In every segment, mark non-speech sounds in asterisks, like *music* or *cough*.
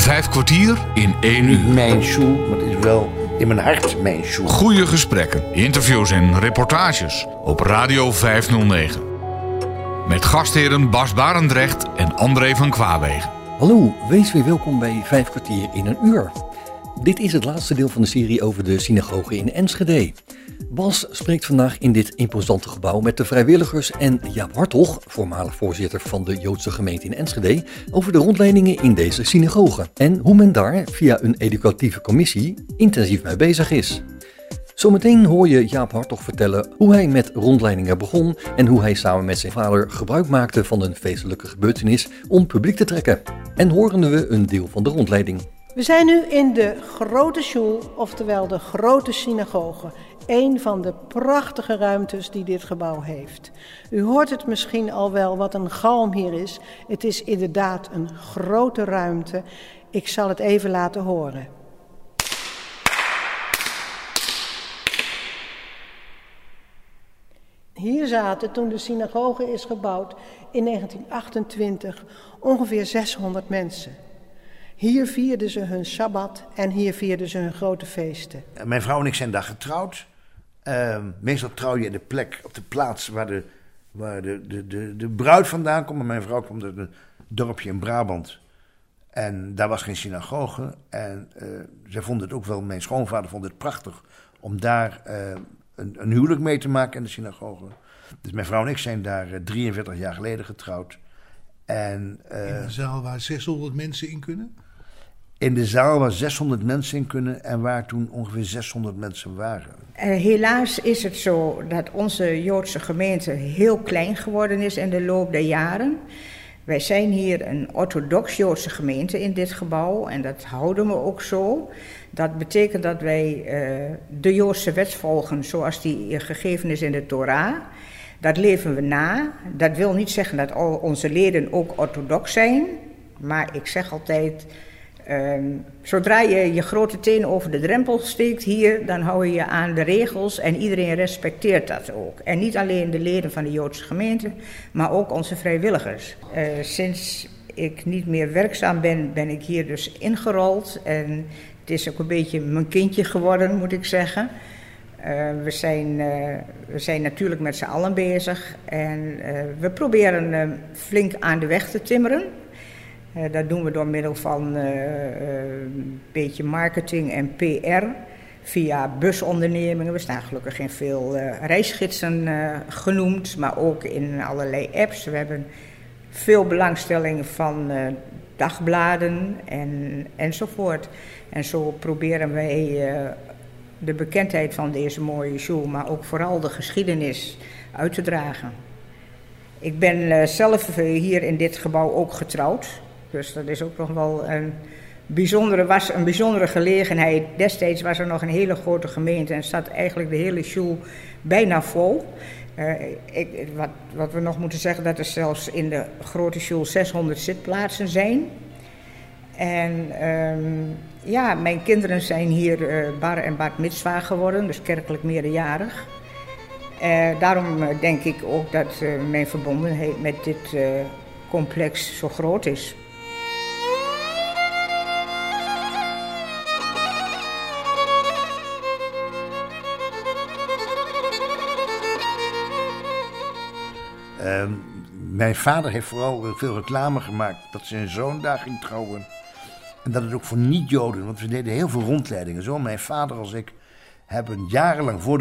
Vijf kwartier in één uur. Mijn shoe, maar het is wel in mijn hart mijn shoe. Goede gesprekken, interviews en reportages op Radio 509. Met gastheren Bas Barendrecht en André van Kwaabegen. Hallo, wees weer welkom bij Vijf kwartier in een uur. Dit is het laatste deel van de serie over de synagoge in Enschede. Bas spreekt vandaag in dit imposante gebouw met de vrijwilligers en Jaap Hartog, voormalig voorzitter van de Joodse gemeente in Enschede, over de rondleidingen in deze synagoge en hoe men daar via een educatieve commissie intensief mee bezig is. Zometeen hoor je Jaap Hartog vertellen hoe hij met rondleidingen begon en hoe hij samen met zijn vader gebruik maakte van een feestelijke gebeurtenis om publiek te trekken. En horen we een deel van de rondleiding. We zijn nu in de grote shul, oftewel de grote synagoge. Een van de prachtige ruimtes die dit gebouw heeft. U hoort het misschien al wel wat een galm hier is. Het is inderdaad een grote ruimte. Ik zal het even laten horen. Hier zaten toen de synagoge is gebouwd in 1928 ongeveer 600 mensen. Hier vierden ze hun Sabbat en hier vierden ze hun grote feesten. Mijn vrouw en ik zijn daar getrouwd. Uh, meestal trouw je in de plek, op de plaats waar de, waar de, de, de, de bruid vandaan komt. Mijn vrouw komt uit een dorpje in Brabant. En daar was geen synagoge. En uh, zij vond het ook wel, mijn schoonvader vond het prachtig om daar uh, een, een, huwelijk mee te maken in de synagoge. Dus mijn vrouw en ik zijn daar 43 jaar geleden getrouwd. En, in een zaal waar 600 mensen in kunnen? In de zaal waar 600 mensen in kunnen en waar toen ongeveer 600 mensen waren. Uh, helaas is het zo dat onze Joodse gemeente heel klein geworden is in de loop der jaren. Wij zijn hier een orthodox Joodse gemeente in dit gebouw en dat houden we ook zo. Dat betekent dat wij uh, de Joodse wet volgen zoals die gegeven is in de Torah. Dat leven we na. Dat wil niet zeggen dat al onze leden ook orthodox zijn, maar ik zeg altijd Um, zodra je je grote teen over de drempel steekt hier, dan hou je je aan de regels en iedereen respecteert dat ook. En niet alleen de leden van de Joodse gemeente, maar ook onze vrijwilligers. Uh, sinds ik niet meer werkzaam ben, ben ik hier dus ingerold. En het is ook een beetje mijn kindje geworden, moet ik zeggen. Uh, we, zijn, uh, we zijn natuurlijk met z'n allen bezig en we proberen flink aan de weg te timmeren. Uh, dat doen we door middel van een beetje marketing en PR. Via busondernemingen. We staan gelukkig in veel uh, reisgidsen genoemd, maar ook in allerlei apps. We hebben veel belangstelling van dagbladen en, enzovoort. En zo proberen wij de bekendheid van deze mooie show, maar ook vooral de geschiedenis uit te dragen. Ik ben zelf hier in dit gebouw ook getrouwd. Dus dat is ook nog wel een bijzondere, was een bijzondere gelegenheid. Destijds was er nog een hele grote gemeente en zat eigenlijk de hele school bijna vol. Uh, ik, wat, wat, we nog moeten zeggen, dat er zelfs in de grote school 600 zitplaatsen zijn. En um, ja, mijn kinderen zijn hier uh, bar en bart mitzwa geworden, dus kerkelijk meerderjarig. Uh, daarom denk ik ook dat mijn verbondenheid met dit complex zo groot is. Mijn vader heeft vooral veel reclame gemaakt dat zijn zoon daar ging trouwen. En dat het ook voor niet-Joden, want we deden heel veel rondleidingen. Zo, mijn vader als ik hebben jarenlang voor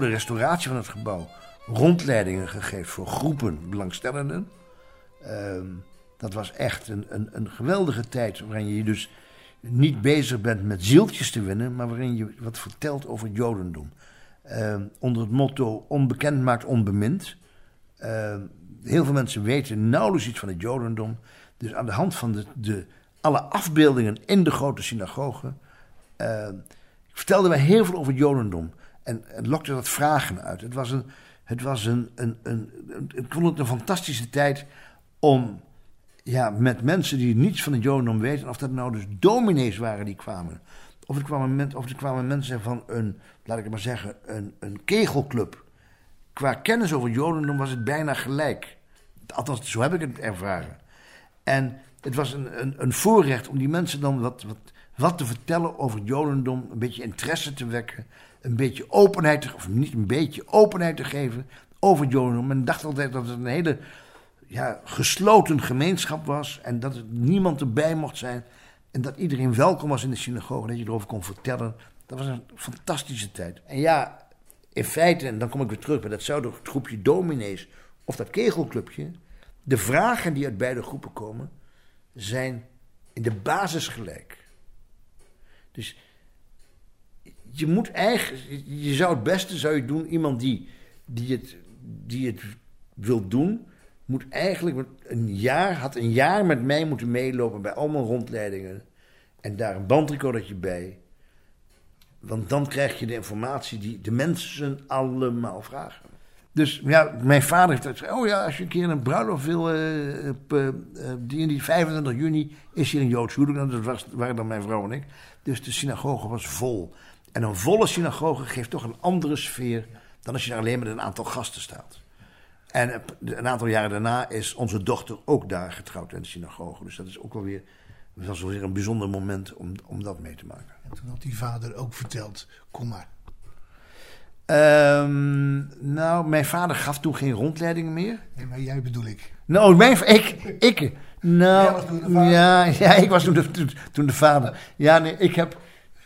de, restauratie van het gebouw rondleidingen gegeven voor groepen belangstellenden. Uh, dat was echt een, een, een geweldige tijd waarin je dus niet bezig bent met zieltjes te winnen, maar waarin je wat vertelt over het Jodendom. Uh, onder het motto onbekend maakt onbemind. Uh, heel veel mensen weten nauwelijks iets van het Jodendom. Dus aan de hand van de, de alle afbeeldingen in de grote synagoge. Uh, vertelden wij heel veel over het Jodendom. En het lokte dat vragen uit. Het was een. Het was een, een, een, een, ik vond het een fantastische tijd om ja, met mensen die niets van het Jodendom weten, of dat nou dus dominees waren die kwamen, of er kwamen, of kwamen mensen van een, laat ik het maar zeggen, een, een kegelclub qua kennis over Jodendom was het bijna gelijk. Althans, zo heb ik het ervaren. En het was een, een, een voorrecht om die mensen dan wat, wat, wat te vertellen over Jodendom. Een beetje interesse te wekken. Een beetje openheid, te, of niet een beetje openheid te geven over Jodendom. Men dacht altijd dat het een hele ja, gesloten gemeenschap was. En dat er niemand erbij mocht zijn. En dat iedereen welkom was in de synagoge. Dat je erover kon vertellen. Dat was een fantastische tijd. En ja, in feite, en dan kom ik weer terug bij dat het groepje dominees of dat kegelclubje. De vragen die uit beide groepen komen, zijn in de basis gelijk. Dus je moet eigenlijk, je zou het beste zou je doen, iemand die, die, het, die het wil doen, moet eigenlijk een jaar, had een jaar met mij moeten meelopen bij allemaal rondleidingen. En daar een bandrecordertje bij. Want dan krijg je de informatie die de mensen allemaal vragen. Dus ja, mijn vader heeft gezegd: Oh ja, als je een keer een bruiloft wil, uh, op, die, die 25 juni is hier een Joods huwelijk. Nou, dat was, waren dan mijn vrouw en ik. Dus de synagoge was vol. En een volle synagoge geeft toch een andere sfeer dan als je daar alleen met een aantal gasten staat. En een aantal jaren daarna is onze dochter ook daar getrouwd in de synagoge. Dus dat is ook wel weer, dat was wel weer een bijzonder moment om, om dat mee te maken. En toen had die vader ook verteld, kom maar. Um, nou, mijn vader gaf toen geen rondleidingen meer. Nee, maar jij bedoel ik. Nou, mijn, ik, ik. Nou, ja, ja, ik was toen de, toen de vader. Ja, nee, ik heb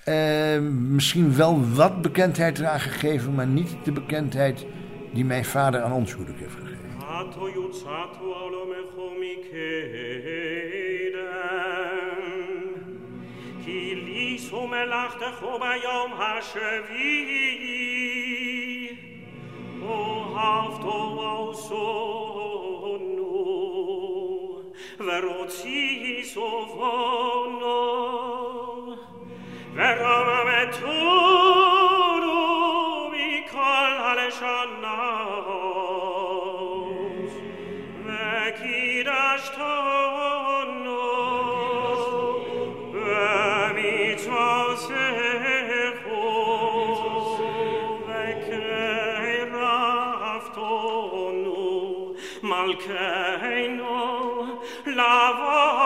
uh, misschien wel wat bekendheid eraan gegeven, maar niet de bekendheid die mijn vader aan ons huwelijk heeft gegeven. גילי ומלאכתך וביום השביעי, אוהבתו עושנו, ורוצי סובונו, ורממתונו מכל הלשנה, וקידשתו malkeino lavo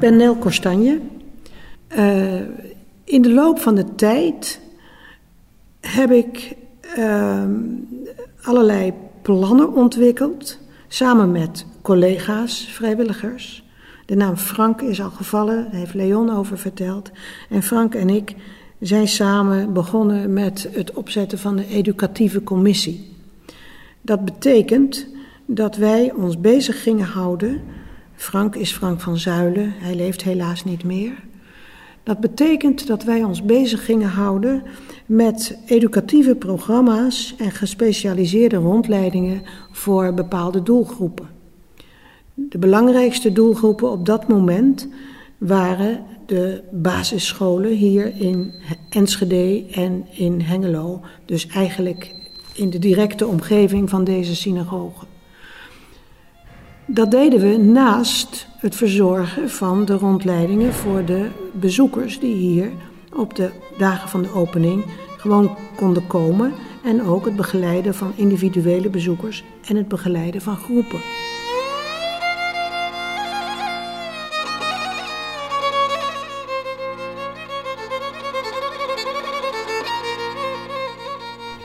ben Nel Kostanje. Uh, in de loop van de tijd heb ik uh, allerlei plannen ontwikkeld, samen met collega's, vrijwilligers. De naam Frank is al gevallen, daar heeft Leon over verteld. En Frank en ik zijn samen begonnen met het opzetten van de educatieve commissie. Dat betekent dat wij ons bezig gingen houden. Frank is Frank van Zuilen, hij leeft helaas niet meer. Dat betekent dat wij ons bezig gingen houden met educatieve programma's en gespecialiseerde rondleidingen voor bepaalde doelgroepen. De belangrijkste doelgroepen op dat moment waren de basisscholen hier in Enschede en in Hengelo, dus eigenlijk in de directe omgeving van deze synagoge. Dat deden we naast het verzorgen van de rondleidingen voor de bezoekers die hier op de dagen van de opening gewoon konden komen en ook het begeleiden van individuele bezoekers en het begeleiden van groepen.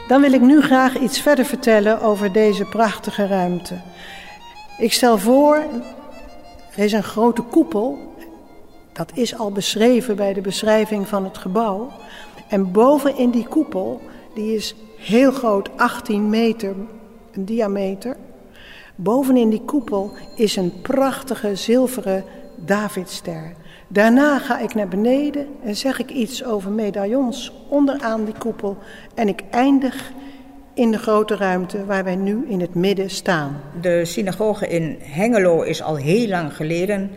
Dan wil ik nu graag iets verder vertellen over deze prachtige ruimte. Ik stel voor, er is een grote koepel. Dat is al beschreven bij de beschrijving van het gebouw. En boven in die koepel, die is heel groot, 18 meter een diameter. Bovenin die koepel is een prachtige zilveren Davidster. Daarna ga ik naar beneden en zeg ik iets over medaillons onderaan die koepel. En ik eindig in de grote ruimte waar wij nu in het midden staan. De synagoge in Hengelo is al heel lang geleden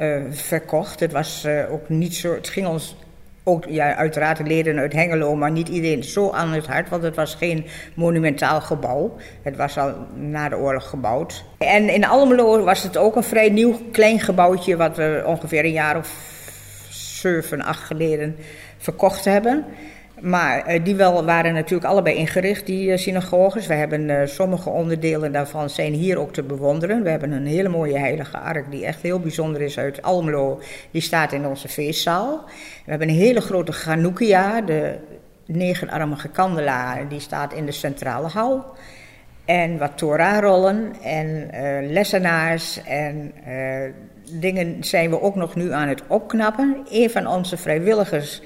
uh, verkocht. Het was uh, ook niet zo. Het ging ons ook, ja, uiteraard de leden uit Hengelo, maar niet iedereen zo aan het hart, want het was geen monumentaal gebouw. Het was al na de oorlog gebouwd. En in Almelo was het ook een vrij nieuw klein gebouwtje, wat we ongeveer een jaar of zeven, acht geleden verkocht hebben. Maar uh, die wel waren natuurlijk allebei ingericht, die uh, synagoges. We hebben uh, sommige onderdelen daarvan zijn hier ook te bewonderen. We hebben een hele mooie heilige ark die echt heel bijzonder is uit Almelo. Die staat in onze feestzaal. We hebben een hele grote Chanukkia, de negenarmige kandelaar, die staat in de centrale hal. En wat Torah-rollen en lessenaars en dingen zijn we ook nog nu aan het opknappen. Een van onze vrijwilligers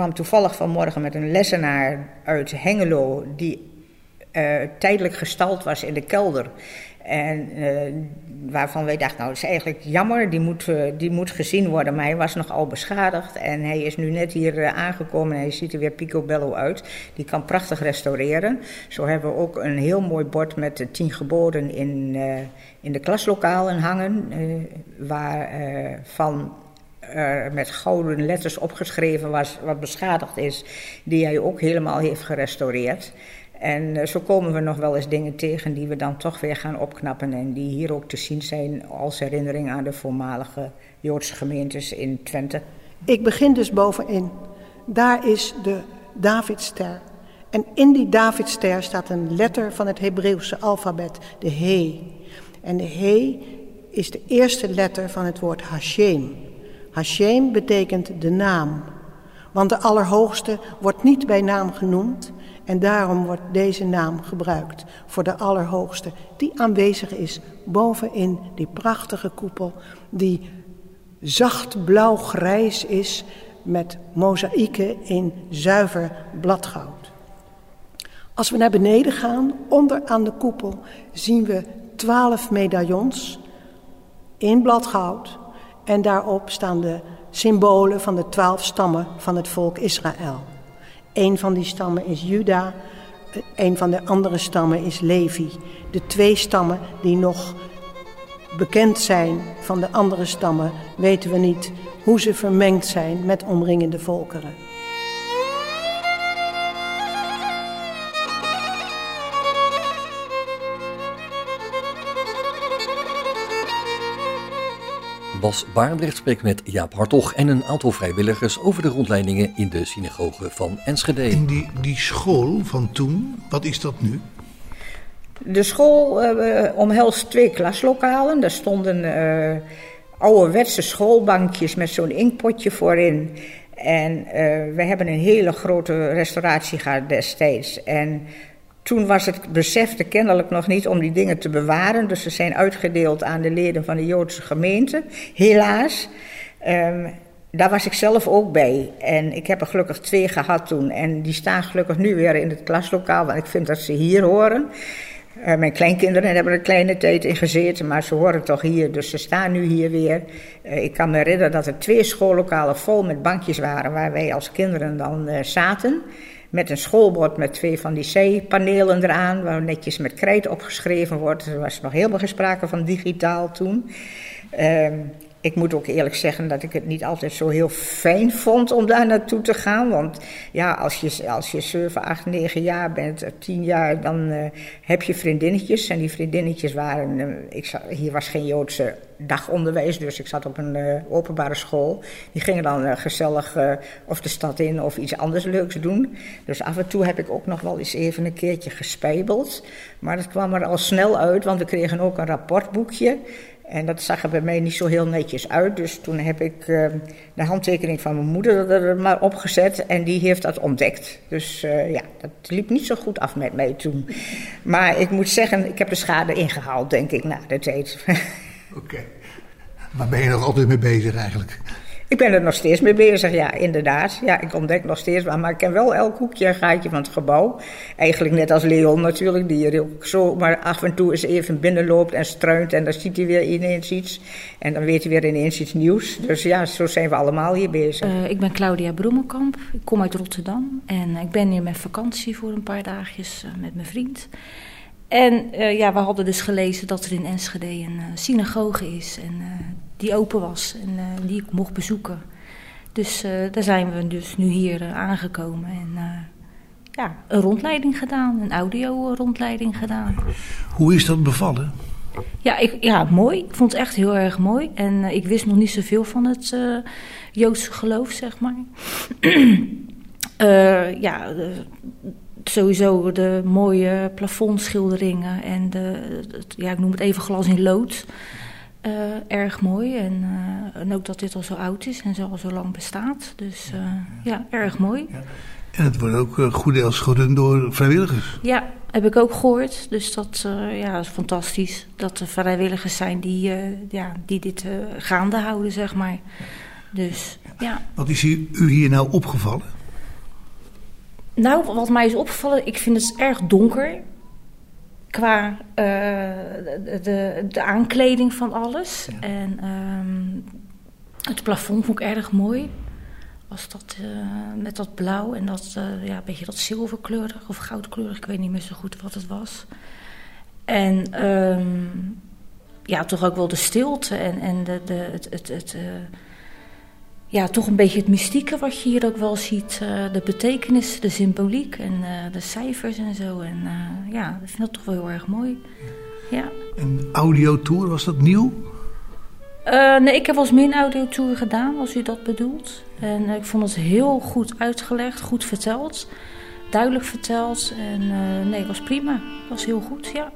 kwam toevallig vanmorgen met een lessenaar uit Hengelo, die uh, tijdelijk gestald was in de kelder. En uh, waarvan wij dachten, nou, dat is eigenlijk jammer, die moet, uh, die moet gezien worden. Maar hij was nogal beschadigd en hij is nu net hier aangekomen en hij ziet er weer picobello uit. Die kan prachtig restaureren. Zo hebben we ook een heel mooi bord met de tien geboden in, in de klaslokalen hangen. waarvan uh, met gouden letters opgeschreven was, wat beschadigd is, die hij ook helemaal heeft gerestaureerd. En uh, zo komen we nog wel eens dingen tegen die we dan toch weer gaan opknappen en die hier ook te zien zijn als herinnering aan de voormalige Joodse gemeentes in Twente. Ik begin dus bovenin. Daar is de Davidster. En in die Davidster staat een letter van het Hebreeuwse alfabet, de He. En de He is de eerste letter van het woord Hashem. Hashem betekent de naam, want de Allerhoogste wordt niet bij naam genoemd en daarom wordt deze naam gebruikt voor de Allerhoogste die aanwezig is bovenin die prachtige koepel die zacht blauw-grijs is met mozaïeken in zuiver bladgoud. Als we naar beneden gaan, onder aan de koepel, zien we twaalf medaillons in bladgoud en daarop staan de symbolen van de twaalf stammen van het volk Israël. Een van die stammen is Juda, een van de andere stammen is Levi. De twee stammen die nog bekend zijn van de andere stammen, weten we niet hoe ze vermengd zijn met omringende volkeren. Bas Baardrecht spreekt met Jaap Hartog en een aantal vrijwilligers over de rondleidingen in de synagoge van Enschede. In die, die school van toen, wat is dat nu? De school uh, omhelst twee klaslokalen. Daar stonden uh, ouderwetse schoolbankjes met zo'n inkpotje voorin. En eh, we hebben een hele grote restauratie gehad destijds. En toen was het besefte kennelijk nog niet om die dingen te bewaren. Dus ze zijn uitgedeeld aan de leden van de Joodse gemeente, helaas. Ehm, daar was ik zelf ook bij. En ik heb er gelukkig twee gehad toen. En die staan gelukkig nu weer in het klaslokaal, want ik vind dat ze hier horen. Uh, mijn kleinkinderen hebben er een kleine tijd in gezeten, maar ze horen toch hier, dus ze staan nu hier weer. Uh, ik kan me herinneren dat er twee schoollokalen vol met bankjes waren waar wij als kinderen dan uh, zaten. Met een schoolbord met twee van die C-panelen eraan, waar netjes met krijt opgeschreven wordt. Er was nog helemaal geen sprake van digitaal toen. Ehm, ik moet ook eerlijk zeggen dat ik het niet altijd zo heel fijn vond om daar naartoe te gaan. Want ja, als je, als je 7, 8, 9 jaar bent, 10 jaar, dan uh, heb je vriendinnetjes. En die vriendinnetjes waren. Uh, ik zat, hier was geen Joodse dagonderwijs, dus ik zat op een openbare school. Die gingen dan gezellig of de stad in of iets anders leuks doen. Dus af en toe heb ik ook nog wel eens even een keertje gespijbeld. Maar dat kwam er al snel uit, want we kregen ook een rapportboekje. En dat zag er bij mij niet zo heel netjes uit. Dus toen heb ik uh, de handtekening van mijn moeder er maar opgezet. En die heeft dat ontdekt. Dus uh, ja, dat liep niet zo goed af met mij toen. Maar ik moet zeggen, ik heb de schade ingehaald, denk ik, na de tijd. *laughs* Oké. Okay. Waar ben je nog altijd mee bezig eigenlijk? Ik ben er nog steeds mee bezig, ja, inderdaad. Ja, ik ontdek nog steeds waar, maar ik ken wel elk hoekje en gaatje van het gebouw. Eigenlijk net als Leon natuurlijk, die er ook zo maar af en toe eens even binnenloopt en struint en dan ziet hij weer ineens iets. En dan weet hij weer ineens iets nieuws. Dus ja, zo zijn we allemaal hier bezig. Uh, ik ben Claudia Broemenkamp, ik kom uit Rotterdam en ik ben hier met vakantie voor een paar dagjes uh, met mijn vriend. En uh, ja, we hadden dus gelezen dat er in Enschede een synagoge is en die open was en uh, die ik mocht bezoeken. Dus uh, daar zijn we dus nu hier uh, aangekomen en ja, een rondleiding gedaan, een audio-rondleiding gedaan. Hoe is dat bevallen? Ja, ik, ja, mooi. Ik vond het echt heel erg mooi. En ik wist nog niet zoveel van het Joodse geloof, zeg maar. *clears throat* ja, sowieso de mooie plafondschilderingen en de, ja, ik noem het even glas in lood. Uh, erg mooi. En, uh, en, ook dat dit al zo oud is en zo al zo lang bestaat. Dus uh, ja, erg mooi. Ja. En het wordt ook goed deels gedaan door vrijwilligers. Ja, heb ik ook gehoord. Dus dat ja, is fantastisch. Dat er vrijwilligers zijn die, ja, die dit gaande houden, zeg maar. Dus, ja. Wat is u hier nou opgevallen? Nou, wat mij is opgevallen, ik vind het erg donker qua uh, de, de, aankleding van alles. Ja. En um, het plafond vond ik erg mooi. Was dat uh, met dat blauw en dat, uh, ja, een beetje dat zilverkleurig of goudkleurig. Ik weet niet meer zo goed wat het was. En um, ja, toch ook wel de stilte en, en de, de, het, het, het ja, toch een beetje het mystieke wat je hier ook wel ziet. Uh, de betekenis, de symboliek en uh, de cijfers en zo. En uh, ja, ik vind dat toch wel heel erg mooi. Ja. Een audiotour, was dat nieuw? nee, ik heb meer een audiotour gedaan, als u dat bedoelt. En ik vond het heel goed uitgelegd, goed verteld. Duidelijk verteld. En nee, het was prima. Het was heel goed, ja.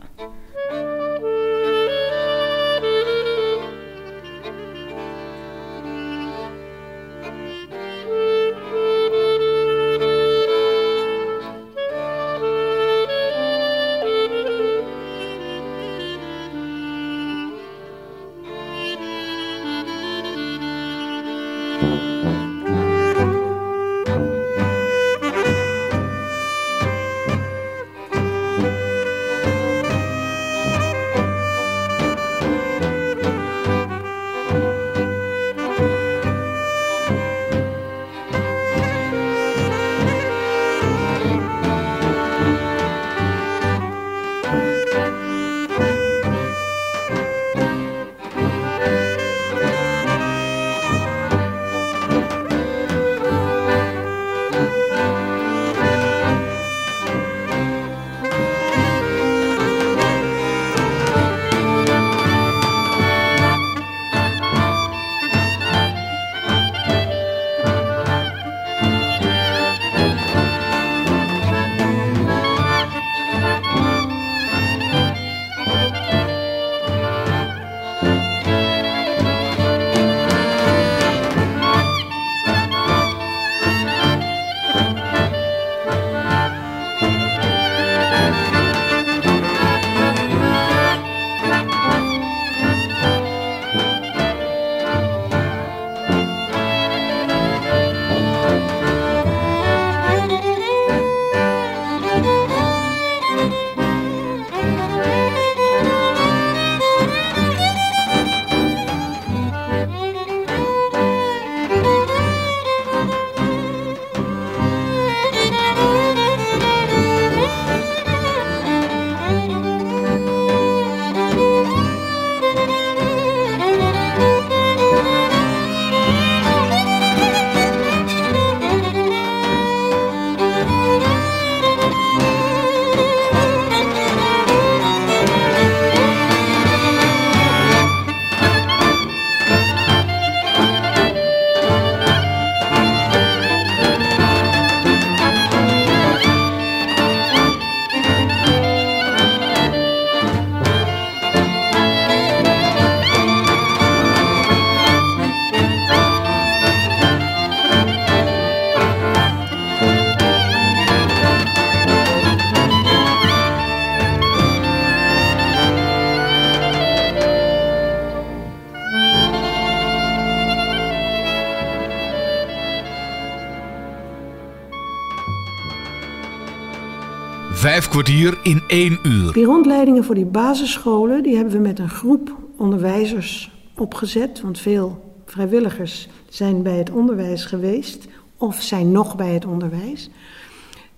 Kwartier in één uur. Die rondleidingen voor die basisscholen, die hebben we met een groep onderwijzers opgezet. Want veel vrijwilligers zijn bij het onderwijs geweest of zijn nog bij het onderwijs.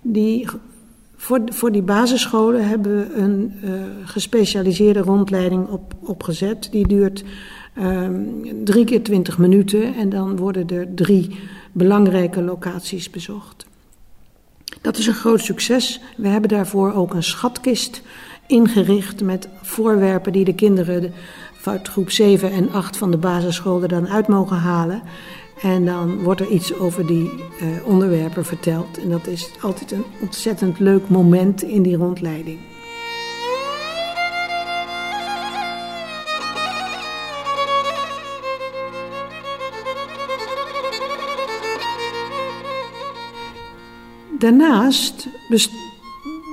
Die, voor, voor die basisscholen hebben we een uh, gespecialiseerde rondleiding op, opgezet. Die duurt um, drie keer twintig minuten en dan worden er drie belangrijke locaties bezocht. Dat is een groot succes. We hebben daarvoor ook een schatkist ingericht met voorwerpen die de kinderen uit groep 7 en 8 van de basisschool er dan uit mogen halen. En dan wordt er iets over die uh, onderwerpen verteld. En dat is altijd een ontzettend leuk moment in die rondleiding. Daarnaast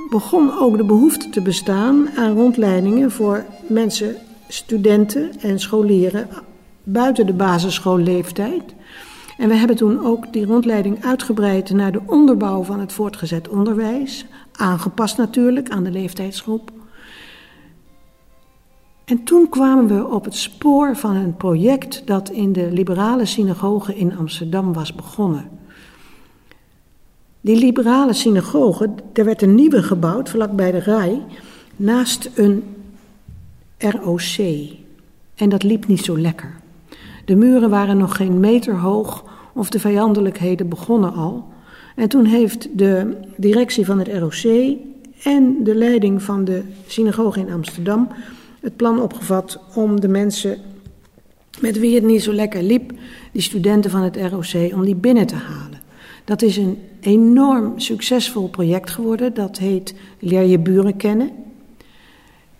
begon ook de behoefte te bestaan aan rondleidingen voor mensen, studenten en scholieren buiten de basisschoolleeftijd. En we hebben toen ook die rondleiding uitgebreid naar de onderbouw van het voortgezet onderwijs, aangepast natuurlijk aan de leeftijdsgroep. En toen kwamen we op het spoor van een project dat in de liberale synagoge in Amsterdam was begonnen. Die liberale synagoge, er werd een nieuwe gebouwd vlakbij de Rij, naast een ROC. En dat liep niet zo lekker. De muren waren nog geen meter hoog of de vijandelijkheden begonnen al. En toen heeft de directie van het ROC en de leiding van de synagoge in Amsterdam het plan opgevat om de mensen met wie het niet zo lekker liep, die studenten van het ROC, om die binnen te halen. Dat is een enorm succesvol project geworden. Dat heet Leer je buren kennen.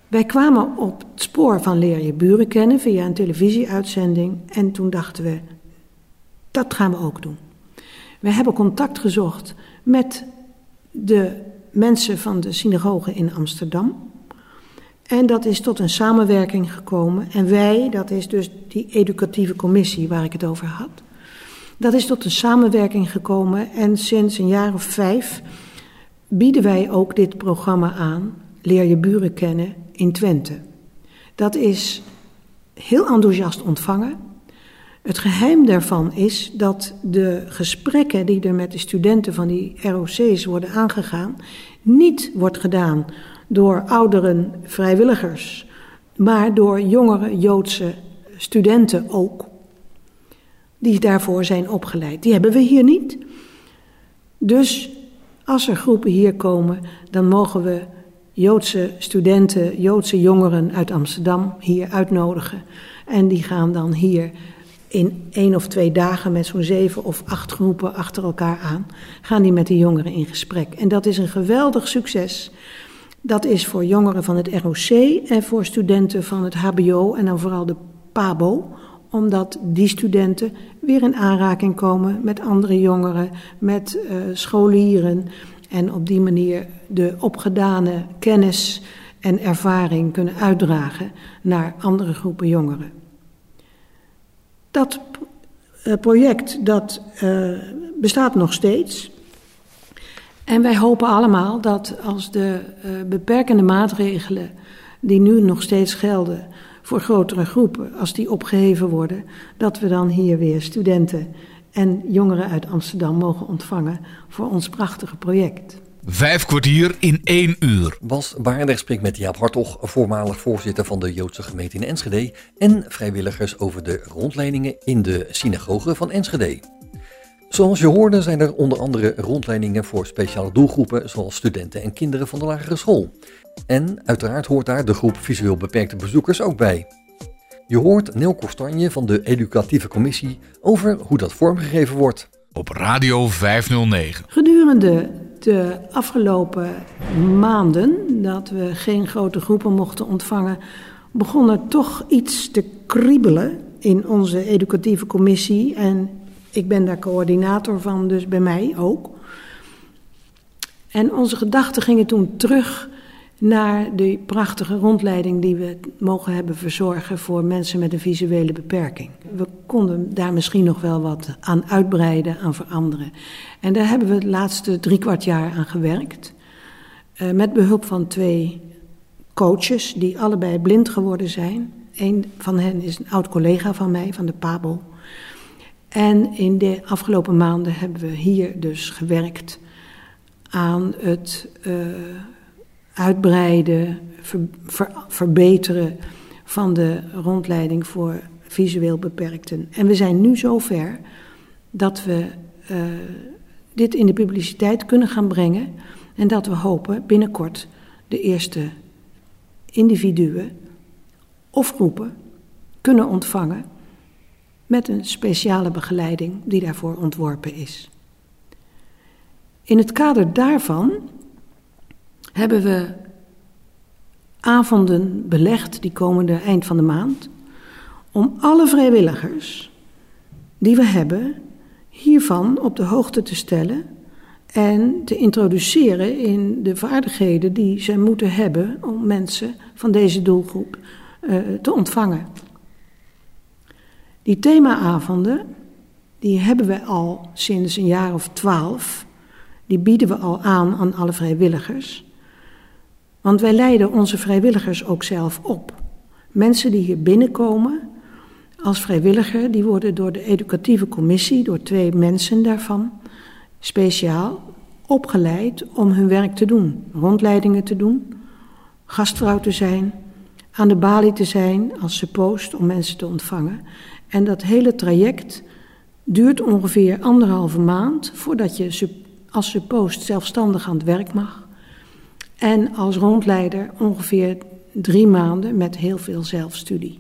Wij kwamen op het spoor van Leer je buren kennen via een televisieuitzending. En toen dachten we, dat gaan we ook doen. We hebben contact gezocht met de mensen van de synagoge in Amsterdam. En dat is tot een samenwerking gekomen. En wij, dat is dus die educatieve commissie waar ik het over had. Dat is tot een samenwerking gekomen en sinds een jaar of vijf bieden wij ook dit programma aan, Leer je buren kennen, in Twente. Dat is heel enthousiast ontvangen. Het geheim daarvan is dat de gesprekken die er met de studenten van die ROC's worden aangegaan, niet wordt gedaan door ouderen vrijwilligers, maar door jongere Joodse studenten ook die daarvoor zijn opgeleid. Die hebben we hier niet. Dus als er groepen hier komen, dan mogen we Joodse studenten, Joodse jongeren uit Amsterdam hier uitnodigen. En die gaan dan hier in één of twee dagen met zo'n zeven of acht groepen achter elkaar aan, gaan die met de jongeren in gesprek. En dat is een geweldig succes. Dat is voor jongeren van het ROC en voor studenten van het HBO en dan vooral de PABO omdat die studenten weer in aanraking komen met andere jongeren, met uh, scholieren. En op die manier de opgedane kennis en ervaring kunnen uitdragen naar andere groepen jongeren. Dat uh, project dat, uh, bestaat nog steeds. En wij hopen allemaal dat als de beperkende maatregelen die nu nog steeds gelden voor grotere groepen, als die opgeheven worden, dat we dan hier weer studenten en jongeren uit Amsterdam mogen ontvangen voor ons prachtige project. Vijf kwartier in één uur. Bas Baarder spreekt met Jaap Hartog, voormalig voorzitter van de Joodse gemeente in Enschede en vrijwilligers over de rondleidingen in de synagoge van Enschede. Zoals je hoorde zijn er onder andere rondleidingen voor speciale doelgroepen zoals studenten en kinderen van de lagere school. En uiteraard hoort daar de groep visueel beperkte bezoekers ook bij. Je hoort Neel Kostanje van de Educatieve Commissie over hoe dat vormgegeven wordt. Op Radio 509. Gedurende de afgelopen maanden dat we geen grote groepen mochten ontvangen, begon er toch iets te kriebelen in onze educatieve commissie. En ik ben daar coördinator van, dus bij mij ook. En onze gedachten gingen toen terug naar die prachtige rondleiding die we mogen hebben verzorgen voor mensen met een visuele beperking. We konden daar misschien nog wel wat aan uitbreiden, aan veranderen. En daar hebben we het laatste drie kwart jaar aan gewerkt. Uh, met behulp van twee coaches die allebei blind geworden zijn. Een van hen is een oud collega van mij, van de Pabel. En in de afgelopen maanden hebben we hier dus gewerkt aan het uh, uitbreiden, ver, ver, verbeteren van de rondleiding voor visueel beperkten. En we zijn nu zover dat we uh, dit in de publiciteit kunnen gaan brengen en dat we hopen binnenkort de eerste individuen of groepen kunnen ontvangen met een speciale begeleiding die daarvoor ontworpen is. In het kader daarvan hebben we avonden belegd, die komende eind van de maand, om alle vrijwilligers die we hebben hiervan op de hoogte te stellen en te introduceren in de vaardigheden die zij moeten hebben om mensen van deze doelgroep uh, te ontvangen. Die themaavonden, die hebben we al sinds een jaar of twaalf. Die bieden we al aan aan alle vrijwilligers. Want wij leiden onze vrijwilligers ook zelf op. Mensen die hier binnenkomen als vrijwilliger, die worden door de educatieve commissie, door twee mensen daarvan, speciaal opgeleid om hun werk te doen. Rondleidingen te doen, gastvrouw te zijn, aan de balie te zijn als suppost om mensen te ontvangen. En dat hele traject duurt ongeveer anderhalve maand voordat je als suppost zelfstandig aan het werk mag. En als rondleider ongeveer drie maanden met heel veel zelfstudie.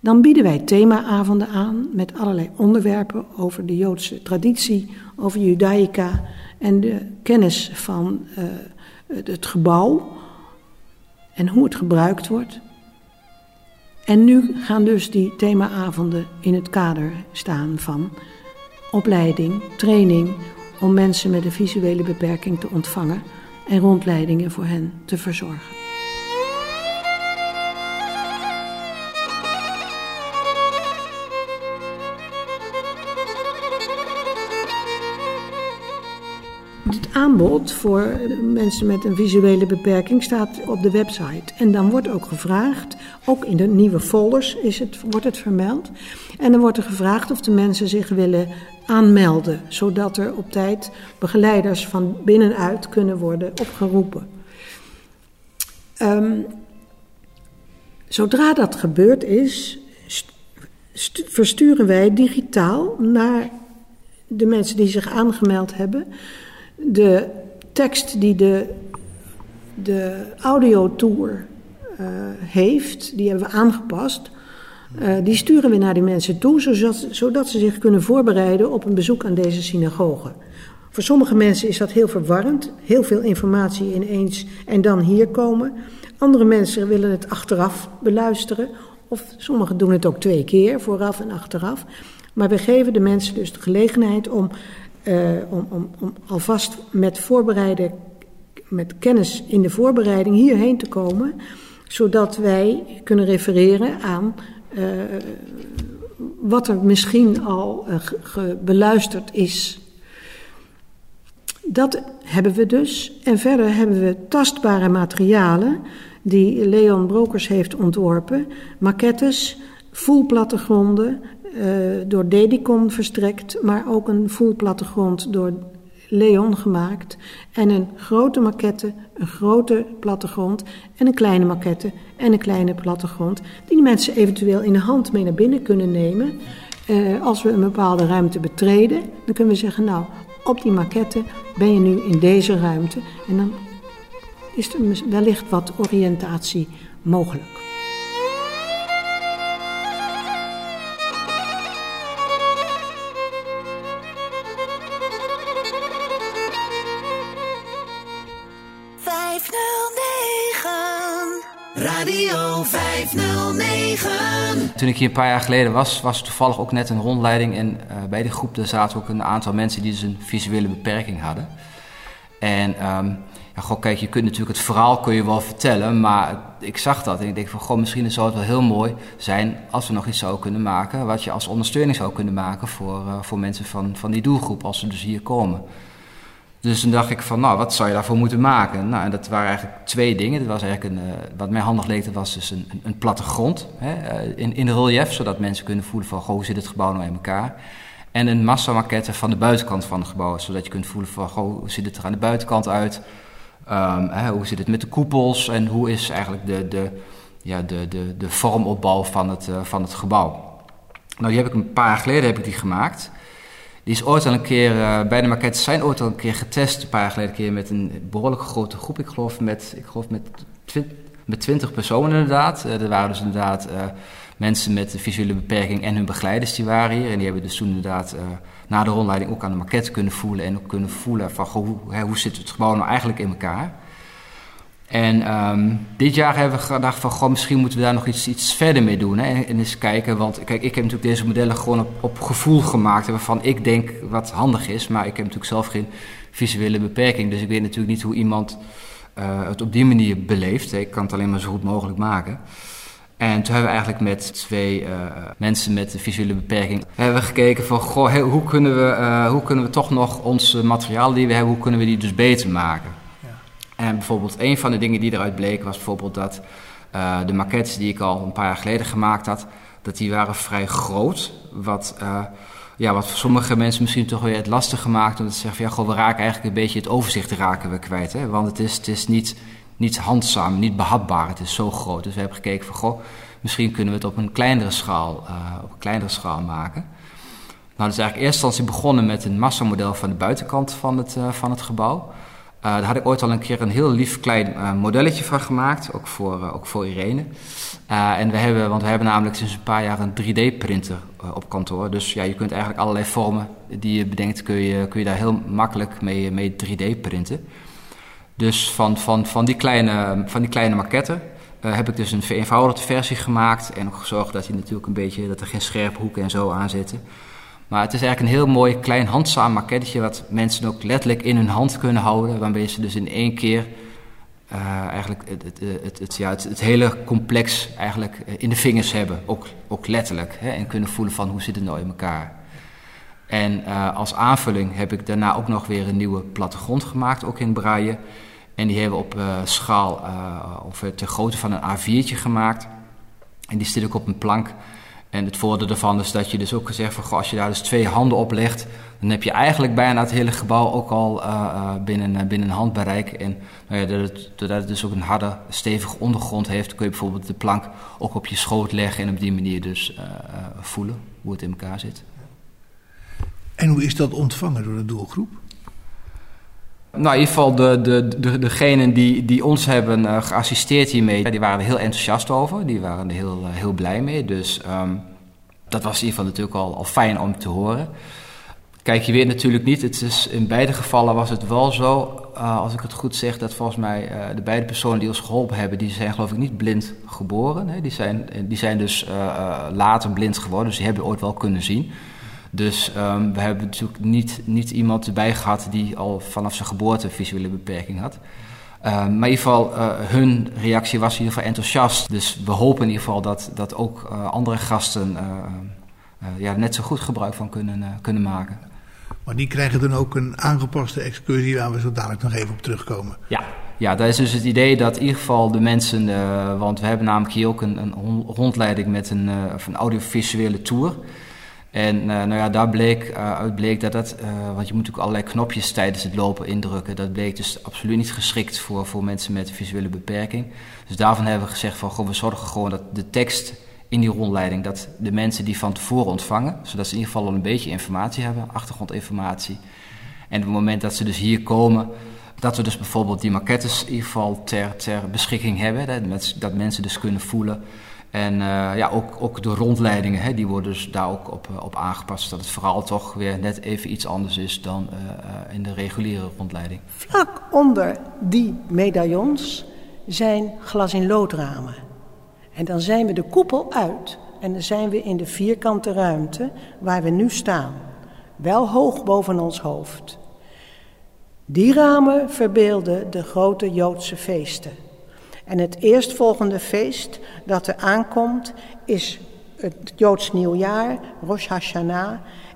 Dan bieden wij themaavonden aan met allerlei onderwerpen over de Joodse traditie, over Judaica en de kennis van uh, het gebouw en hoe het gebruikt wordt. En nu gaan dus die themaavonden in het kader staan van opleiding, training om mensen met een visuele beperking te ontvangen en rondleidingen voor hen te verzorgen. Aanbod voor mensen met een visuele beperking staat op de website. En dan wordt ook gevraagd, ook in de nieuwe folders is het, wordt het vermeld. En dan wordt er gevraagd of de mensen zich willen aanmelden, zodat er op tijd begeleiders van binnenuit kunnen worden opgeroepen. Um, zodra dat gebeurd is, versturen wij digitaal naar de mensen die zich aangemeld hebben de tekst die de, de audiotour uh, heeft, die hebben we aangepast. Uh, die sturen we naar die mensen toe, zodat, zodat ze zich kunnen voorbereiden op een bezoek aan deze synagoge. Voor sommige mensen is dat heel verwarrend, heel veel informatie ineens en dan hier komen. Andere mensen willen het achteraf beluisteren, of sommigen doen het ook twee keer, vooraf en achteraf. Maar we geven de mensen dus de gelegenheid om om, om, om alvast met voorbereiden, met kennis in de voorbereiding hierheen te komen, zodat wij kunnen refereren aan uh, wat er misschien al uh, beluisterd is. Dat hebben we dus. En verder hebben we tastbare materialen die Leon Brokers heeft ontworpen, maquettes, voelplattegronden, door Dedicon verstrekt, maar ook een full plattegrond door Leon gemaakt. En een grote maquette, een grote plattegrond en een kleine maquette en een kleine plattegrond. Die de mensen eventueel in de hand mee naar binnen kunnen nemen. Uh, als we een bepaalde ruimte betreden, dan kunnen we zeggen, nou, op die maquette ben je nu in deze ruimte. En dan is er wellicht wat oriëntatie mogelijk. Toen ik hier een paar jaar geleden was, was er toevallig ook net een rondleiding. En uh, bij die groep zaten ook een aantal mensen die dus een visuele beperking hadden. En um, ja, kijk, je kunt natuurlijk het verhaal kun je wel vertellen, maar ik zag dat en ik denk van, goh, misschien zou het wel heel mooi zijn als we nog iets zouden kunnen maken, wat je als ondersteuning zou kunnen maken voor, uh, voor mensen van, van die doelgroep, als ze dus hier komen. Dus toen dacht ik van, nou, wat zou je daarvoor moeten maken? Nou, en dat waren eigenlijk twee dingen. Dat was eigenlijk een, uh, wat mij handig leek, was dus een, een plattegrond hè, uh, in, in relief, zodat mensen kunnen voelen van, hoe zit het gebouw nou in elkaar? En een massamaquette van de buitenkant van het gebouw, zodat je kunt voelen van, hoe ziet het er aan de buitenkant uit? Um, hè, hoe zit het met de koepels en hoe is eigenlijk de, de, ja, de, de, de vormopbouw van het, uh, van het gebouw? Nou, die heb ik een paar jaar geleden heb ik die gemaakt. Die is ooit al een keer, uh, beide maquettes zijn ooit al een keer getest, een paar jaar geleden een keer met een behoorlijk grote groep. Ik geloof met, ik geloof met, twint, met 20 personen inderdaad. Uh, er waren dus inderdaad uh, mensen met een visuele beperking en hun begeleiders die waren hier. En die hebben dus toen inderdaad na de rondleiding ook aan de maquette kunnen voelen en ook kunnen voelen van hoe, hoe zit het gebouw nou eigenlijk in elkaar. En um, dit jaar hebben we gedacht van, goh, misschien moeten we daar nog iets, iets verder mee doen. Hè? En, en eens kijken, want kijk, ik heb natuurlijk deze modellen gewoon op, op gevoel gemaakt. Waarvan ik denk wat handig is. Maar ik heb natuurlijk zelf geen visuele beperking. Dus ik weet natuurlijk niet hoe iemand uh, het op die manier beleeft. Ik kan het alleen maar zo goed mogelijk maken. En toen hebben we eigenlijk met twee uh, mensen met een visuele beperking hebben we gekeken van, goh, hoe kunnen we, uh, hoe kunnen we toch nog ons materiaal die we hebben, hoe kunnen we die dus beter maken? En bijvoorbeeld een van de dingen die eruit bleek was bijvoorbeeld dat uh, de maquettes die ik al een paar jaar geleden gemaakt had, dat die waren vrij groot. Wat, uh, ja, wat voor sommige mensen misschien toch weer het lastig gemaakt. Omdat ze zeggen van ja, goh, we raken eigenlijk een beetje het overzicht raken we kwijt. Hè? Want het is, het is niet, niet handzaam, niet behapbaar. Het is zo groot. Dus we hebben gekeken van goh, misschien kunnen we het op een kleinere schaal, uh, op een kleinere schaal maken. Nou, dus eigenlijk in eerste instantie begonnen met een massamodel van de buitenkant van het, van het gebouw. Uh, daar had ik ooit al een keer een heel lief klein uh, modelletje van gemaakt, ook voor, uh, ook voor Irene. en we hebben, want we hebben namelijk sinds een paar jaar een 3D-printer op kantoor. Dus ja, je kunt eigenlijk allerlei vormen die je bedenkt, kun je, kun je daar heel makkelijk mee, mee 3D-printen. Dus van, van, van, die kleine, van die kleine maquetten heb ik dus een vereenvoudigde versie gemaakt. En ook gezorgd dat, hij natuurlijk een beetje, dat er geen scherpe hoeken en zo aan zitten. Maar het is eigenlijk een heel mooi klein handzaam maquettetje wat mensen ook letterlijk in hun hand kunnen houden. Waarmee ze dus in één keer uh, eigenlijk het, het, het, het, ja, het, hele complex eigenlijk in de vingers hebben. Ook, ook letterlijk. Hè, en kunnen voelen van hoe zit het nou in elkaar. En uh, als aanvulling heb ik daarna ook nog weer een nieuwe plattegrond gemaakt, ook in braille. En die hebben we op schaal, of ter grootte van een A4'tje gemaakt. En die stil ik op een plank. En het voordeel daarvan is dat je dus ook gezegd van, als je daar dus twee handen op legt, dan heb je eigenlijk bijna het hele gebouw ook al uh, uh, binnen, binnen handbereik. En nou ja, doordat, het, dus ook een harde, stevige ondergrond heeft, kun je bijvoorbeeld de plank ook op je schoot leggen en op die manier dus voelen hoe het in elkaar zit. En hoe is dat ontvangen door de doelgroep? Nou, in ieder geval de, de, de, degenen die, die ons hebben uh, geassisteerd hiermee, die waren er heel enthousiast over. Die waren er heel, uh, heel blij mee. Dus um, dat was in ieder geval natuurlijk al, al fijn om te horen. Kijk, je weet natuurlijk niet, het is, in beide gevallen was het wel zo, uh, als ik het goed zeg, dat volgens mij de beide personen die ons geholpen hebben, die zijn geloof ik niet blind geboren. Hè? Die, zijn, die zijn dus later blind geworden, dus die hebben ooit wel kunnen zien. Dus um, we hebben natuurlijk niet, niet iemand erbij gehad die al vanaf zijn geboorte een visuele beperking had. Um, maar in ieder geval, uh, hun reactie was in ieder geval enthousiast. Dus we hopen in ieder geval dat, dat ook uh, andere gasten uh, ja, net zo goed gebruik van kunnen, kunnen maken. Maar die krijgen dan ook een aangepaste excursie waar we zo dadelijk nog even op terugkomen. Ja, ja, dat is dus het idee dat in ieder geval de mensen, want we hebben namelijk hier ook een, een rondleiding met een, een audiovisuele tour. En uh, nou ja, daar bleek, uit bleek dat dat, want je moet ook allerlei knopjes tijdens het lopen indrukken. Dat bleek dus absoluut niet geschikt voor, voor mensen met visuele beperking. Dus daarvan hebben we gezegd van, goh, we zorgen gewoon dat de tekst in die rondleiding, dat de mensen die van tevoren ontvangen, zodat ze in ieder geval al een beetje informatie hebben, achtergrondinformatie. En op het moment dat ze dus hier komen, dat we dus bijvoorbeeld die maquettes in ieder geval ter, ter beschikking hebben. Dat mensen dus kunnen voelen. En uh, ja, ook, ook de rondleidingen, hè, die worden dus daar ook op, op aangepast. Dat het vooral toch weer net even iets anders is dan uh, in de reguliere rondleiding. Vlak onder die medaillons zijn glas in loodramen. En dan zijn we de koepel uit en dan zijn we in de vierkante ruimte waar we nu staan. Wel hoog boven ons hoofd. Die ramen verbeelden de grote Joodse feesten. En het eerstvolgende feest dat er aankomt is het Joods nieuwjaar, Rosh Hashanah.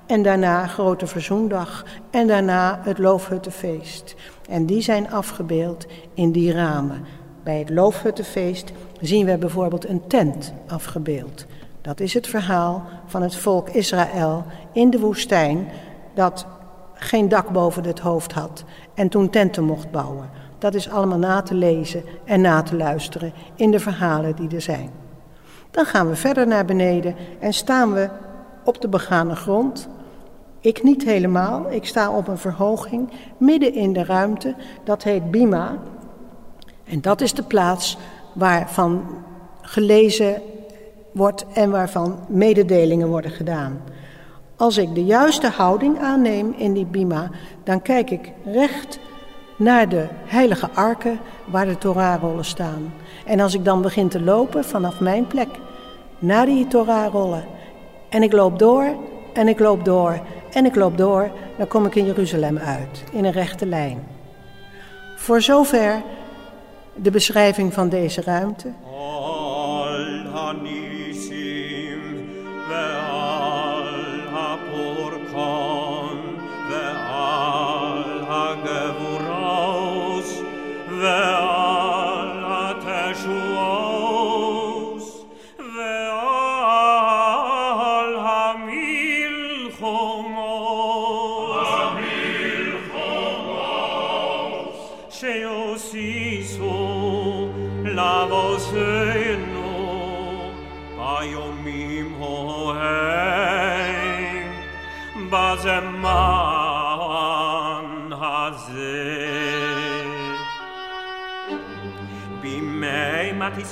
En daarna Grote Verzoendag. En daarna het Loofhuttenfeest. En die zijn afgebeeld in die ramen. Bij het Loofhuttenfeest zien we bijvoorbeeld een tent afgebeeld. Dat is het verhaal van het volk Israël in de woestijn dat geen dak boven het hoofd had en toen tenten mocht bouwen. Dat is allemaal na te lezen en na te luisteren in de verhalen die er zijn. Dan gaan we verder naar beneden en staan we op de begane grond. Ik niet helemaal, ik sta op een verhoging midden in de ruimte, dat heet Bima. En dat is de plaats waarvan gelezen wordt en waarvan mededelingen worden gedaan. Als ik de juiste houding aanneem in die bima, dan kijk ik recht naar de heilige arken waar de Torahrollen staan. En als ik dan begin te lopen vanaf mijn plek naar die Torahrollen en ik loop door en ik loop door en ik loop door, dan kom ik in Jeruzalem uit, in een rechte lijn. Voor zover de beschrijving van deze ruimte.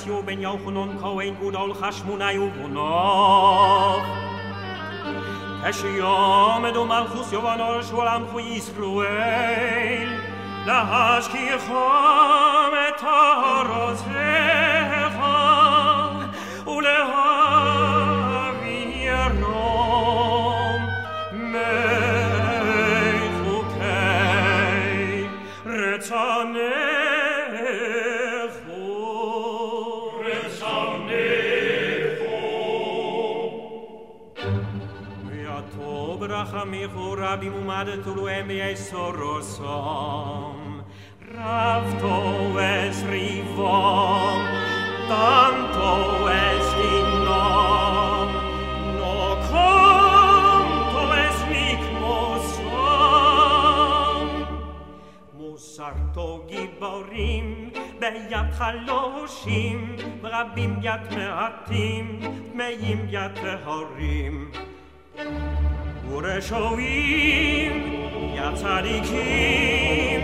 בימי מתיסיו בן יוחנון כהן גודל חשמונאי ובונו. כשיעמדו מלכוס יובנור שולם חו ישראל, להשכיחם את ארצך ולהעבירם ויעטו ברחמיך רבים ומדתו להם ביסורוסם Rafto es rivom, tanto es dinom, no conto es mic mosam. Musarto giborim, ביד חלושים, רבים יד מעטים, טמאים יד טהורים. ורשועים, יד צדיקים,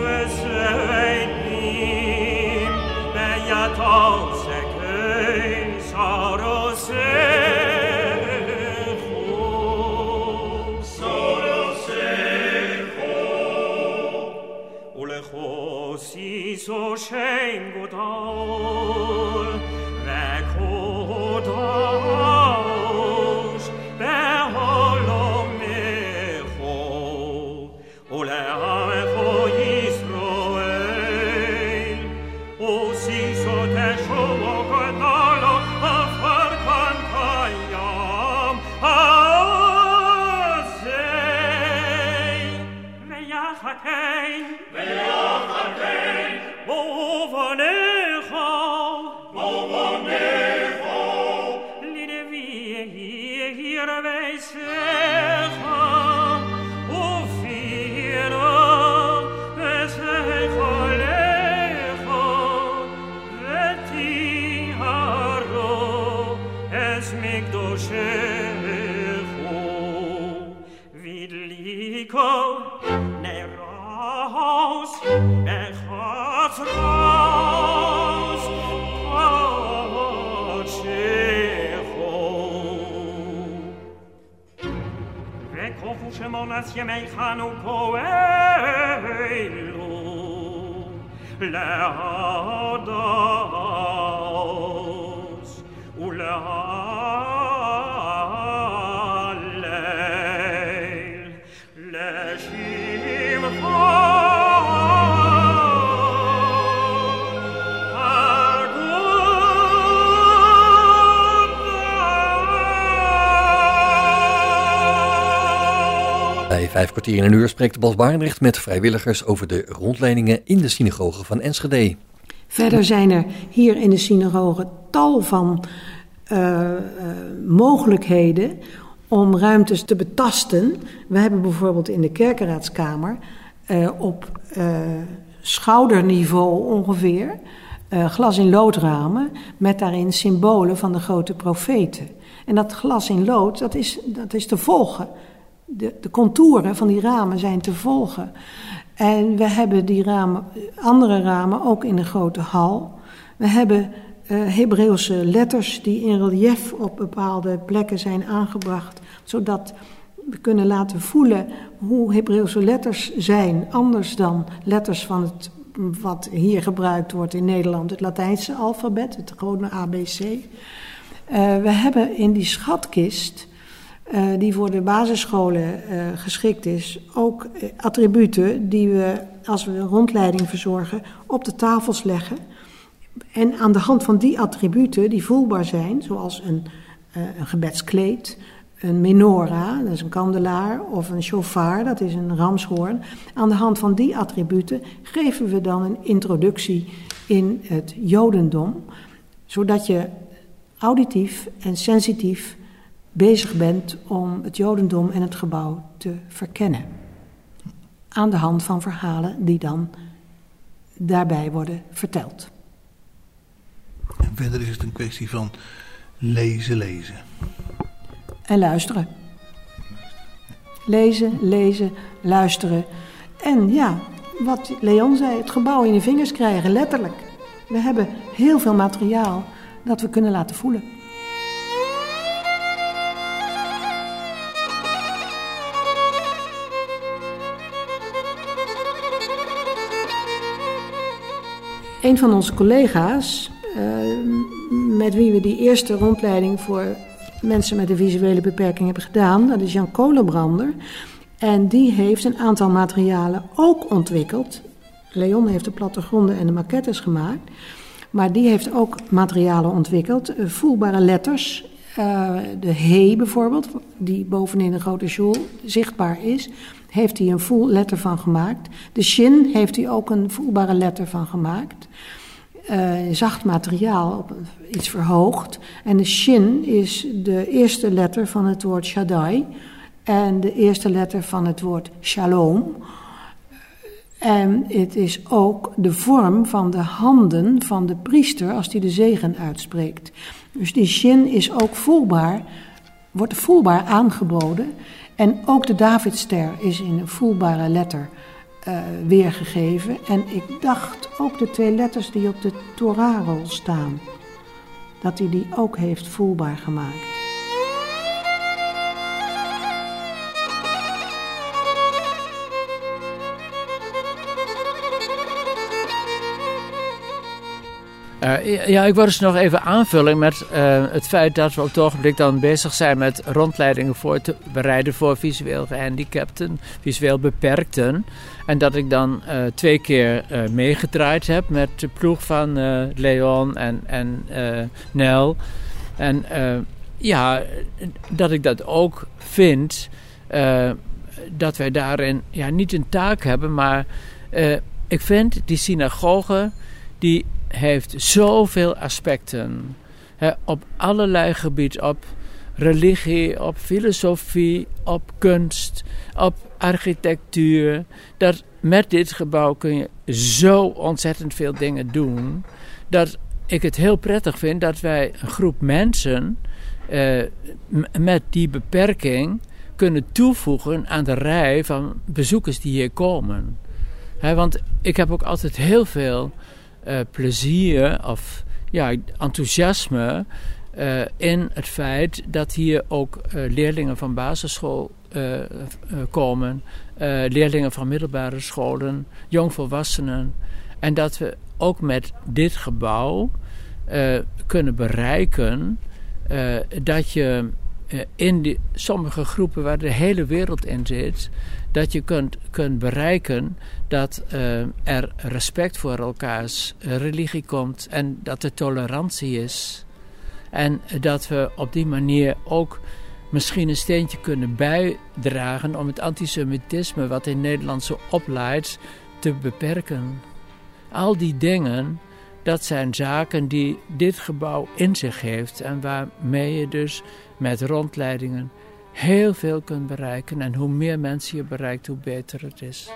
וסיינים, ביד עוסקים, שרוסכו. ולכוסיסו שם גדול, Coelho, le kwartier in een uur spreekt Bas Barendrecht met vrijwilligers over de rondleidingen in de synagoge van Enschede. Verder zijn er hier in de synagoge tal van uh, uh, mogelijkheden om ruimtes te betasten. We hebben bijvoorbeeld in de kerkenraadskamer uh, op schouderniveau ongeveer glas in loodramen met daarin symbolen van de grote profeten. En dat glas in lood, dat is, dat is te volgen. De, de contouren van die ramen zijn te volgen. En we hebben die ramen, andere ramen ook in de grote hal. We hebben uh, Hebreeuwse letters die in relief op bepaalde plekken zijn aangebracht, zodat we kunnen laten voelen hoe Hebreeuwse letters zijn, anders dan letters van het wat hier gebruikt wordt in Nederland, het Latijnse alfabet, het gewone ABC. Uh, we hebben in die schatkist uh, die voor de basisscholen uh, geschikt is, ook attributen die we, als we een rondleiding verzorgen, op de tafels leggen. En aan de hand van die attributen die voelbaar zijn, zoals een, een gebedskleed, een menorah, dat is een kandelaar, of een shofar, dat is een ramshoorn. Aan de hand van die attributen geven we dan een introductie in het Jodendom, zodat je auditief en sensitief bezig bent om het Jodendom en het gebouw te verkennen. Aan de hand van verhalen die dan daarbij worden verteld. En verder is het een kwestie van lezen, lezen. En luisteren. Lezen, lezen, luisteren. En ja, wat Leon zei, het gebouw in de vingers krijgen, letterlijk. We hebben heel veel materiaal dat we kunnen laten voelen. Een van onze collega's, uh, met wie we die eerste rondleiding voor mensen met een visuele beperking hebben gedaan, dat is Jan Kolenbrander. En die heeft een aantal materialen ook ontwikkeld. Leon heeft de plattegronden en de maquettes gemaakt. Maar die heeft ook materialen ontwikkeld, uh, voelbare letters. Uh, de he bijvoorbeeld, die bovenin de grote school zichtbaar is heeft hij een voel letter van gemaakt. De shin heeft hij ook een voelbare letter van gemaakt. Uh, zacht materiaal, op, iets verhoogd. En de shin is de eerste letter van het woord Shaddai. En de eerste letter van het woord Shalom. En het is ook de vorm van de handen van de priester als hij de zegen uitspreekt. Dus die shin is ook voelbaar, wordt voelbaar aangeboden. En ook de Davidster is in een voelbare letter uh, weergegeven. En ik dacht ook de twee letters die op de Torah-rol staan, dat hij die ook heeft voelbaar gemaakt. Uh, ja, ik wil dus nog even aanvullen met uh, het feit dat we op het ogenblik dan bezig zijn met rondleidingen voor te bereiden voor visueel gehandicapten, visueel beperkten. En dat ik dan uh, twee keer meegedraaid heb met de ploeg van Leon en, en Nel. En ja, dat ik dat ook vind, dat wij daarin ja, niet een taak hebben, maar ik vind die synagoge die heeft zoveel aspecten. Op allerlei gebieden. Op religie, op filosofie, op kunst, op architectuur. Dat met dit gebouw kun je zo ontzettend veel dingen doen. Dat ik het heel prettig vind dat wij een groep mensen eh, met die beperking kunnen toevoegen aan de rij van bezoekers die hier komen. want ik heb ook altijd heel veel uh, plezier of ja, enthousiasme uh, in het feit dat hier ook uh, leerlingen van basisschool komen, leerlingen van middelbare scholen, jongvolwassenen. En dat we ook met dit gebouw kunnen bereiken dat je in die, sommige groepen waar de hele wereld in zit, dat je kunt, kunt bereiken dat uh, er respect voor elkaars religie komt en dat er tolerantie is. En dat we op die manier ook misschien een steentje kunnen bijdragen om het antisemitisme wat in Nederland zo opleidt te beperken. Al die dingen, dat zijn zaken die dit gebouw in zich heeft en waarmee je dus met rondleidingen heel veel kunt bereiken. En hoe meer mensen je bereikt, hoe beter het is.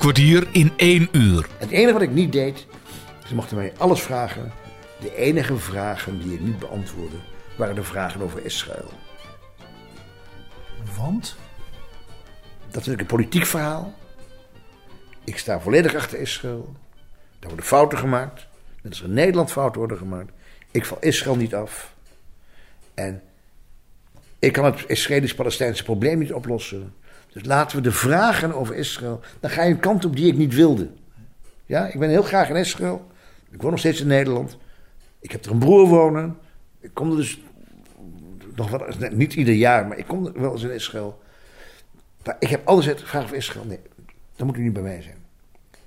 Kwartier in één uur. Het enige wat ik niet deed, ze mochten mij alles vragen. De enige vragen die ik niet beantwoordde, waren de vragen over Israël. Want? Dat is natuurlijk een politiek verhaal. Ik sta volledig achter Israël. Daar worden fouten gemaakt. Net als er in Nederland fouten worden gemaakt. Ik val Israël niet af. En ik kan het Israëlisch-Palestijnse probleem niet oplossen. Dus laten we de vragen over Israël. Dan ga je een kant op die ik niet wilde. Ja, ik ben heel graag in Israël. Ik woon nog steeds in Nederland. Ik heb er een broer wonen. Ik kom er dus nog wel, niet ieder jaar, maar ik kom er wel eens in Israël. Maar ik heb altijd vraag over Israël. Nee, dan moet u niet bij mij zijn.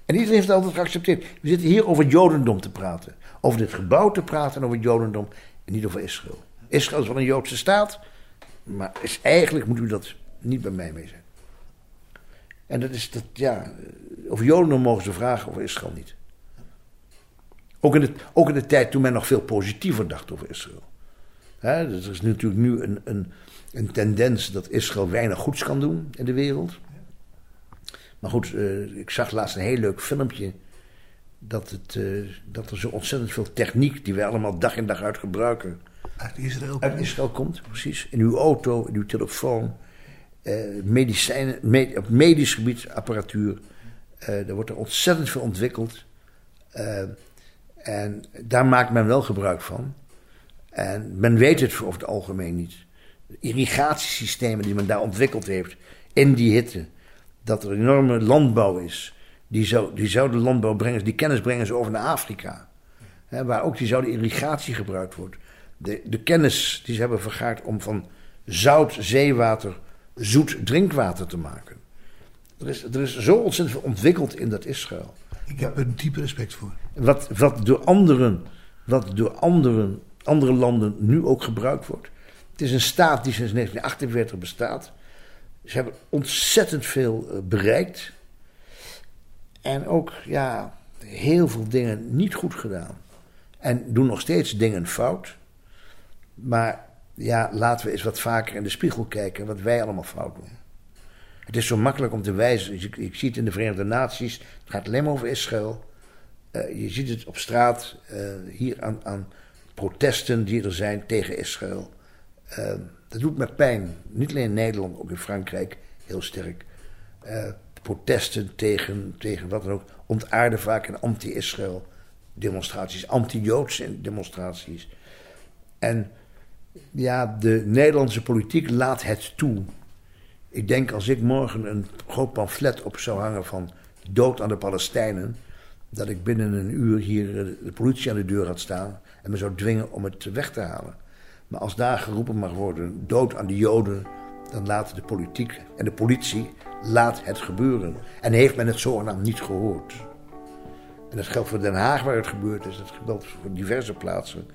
En iedereen heeft het altijd geaccepteerd. We zitten hier over het Jodendom te praten. Over dit gebouw te praten en over het Jodendom. En niet over Israël. Israël is wel een Joodse staat, maar is, eigenlijk moet u dat niet bij mij mee zijn. En dat is dat, ja, over Joden mogen ze vragen, over Israël niet. Ook in, de, ook in de tijd toen men nog veel positiever dacht over Israël. Hè, dus er is natuurlijk nu een, een, een tendens dat Israël weinig goeds kan doen in de wereld. Maar goed, uh, ik zag laatst een heel leuk filmpje. Dat, het, uh, dat er zo ontzettend veel techniek die wij allemaal dag in dag uit gebruiken. Uit Israël Uit Israël komt, precies. In uw auto, in uw telefoon. Uh, medicijnen, med op medisch gebied apparatuur. er wordt er ontzettend veel ontwikkeld. en daar maakt men wel gebruik van. En men weet het over het algemeen niet. De irrigatiesystemen die men daar ontwikkeld heeft in die hitte. Dat er enorme landbouw is. Die zou, die zou de landbouw brengen, die kennis brengen ze over naar Afrika. waar ook die zou de irrigatie gebruikt wordt. De, de kennis die ze hebben vergaard om van zout zeewater zoet drinkwater te maken. Er is, er is zo ontzettend veel ontwikkeld in dat Israël. Ik heb er diepe respect voor. Wat, wat door anderen, wat door anderen andere landen nu ook gebruikt wordt. Het is een staat die sinds 1948 bestaat. Ze hebben ontzettend veel eh, bereikt. En ook ja, heel veel dingen niet goed gedaan. En doen nog steeds dingen fout. Maar ja, laten we eens wat vaker in de spiegel kijken wat wij allemaal fout doen. Het is zo makkelijk om te wijzen. Ik, ik zie het in de Verenigde Naties. Het gaat alleen maar over Israël. Uh, je ziet het op straat, uh, hier aan, aan protesten die er zijn tegen Israël. Uh, dat doet me pijn. Niet alleen in Nederland, ook in Frankrijk heel sterk. Protesten tegen, tegen wat dan ook. Ontaarden vaak in anti-Israël demonstraties, anti-Joodse demonstraties. En ja, de Nederlandse politiek laat het toe. Ik denk als ik morgen een groot pamflet op zou hangen van dood aan de Palestijnen, dat ik binnen een uur hier de politie aan de deur had staan en me zou dwingen om het weg te halen. Maar als daar geroepen mag worden, dood aan de Joden, dan laat de politiek en de politie laat het gebeuren. En heeft men het zogenaamd niet gehoord. En dat geldt voor Den Haag waar het gebeurd is, dat geldt voor diverse plaatsen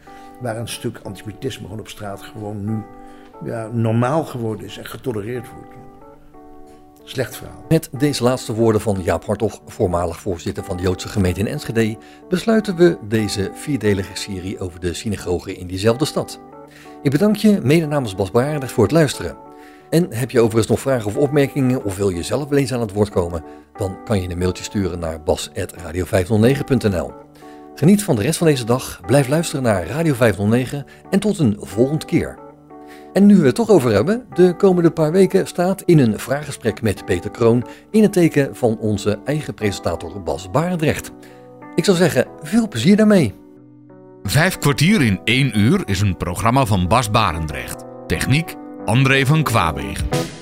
waar een stuk antisemitisme gewoon op straat gewoon nu ja, normaal geworden is en getolereerd wordt. Slecht verhaal. Met deze laatste woorden van Jaap Hartog, voormalig voorzitter van de Joodse gemeente in Enschede, besluiten we deze vierdelige serie over de synagoge in diezelfde stad. Ik bedank je mede namens Bas Baardig voor het luisteren. En heb je overigens nog vragen of opmerkingen of wil je zelf wel eens aan het woord komen, dan kan je een mailtje sturen naar bas.radio509.nl. Geniet van de rest van deze dag, blijf luisteren naar Radio 509 en tot een volgende keer. En nu we het toch over hebben, de komende paar weken staat in een vraaggesprek met Peter Kroon in het teken van onze eigen presentator Bas Barendrecht. Ik zou zeggen, veel plezier daarmee. Vijf kwartier in één uur is een programma van Bas Barendrecht. Techniek André van Kwaabegen.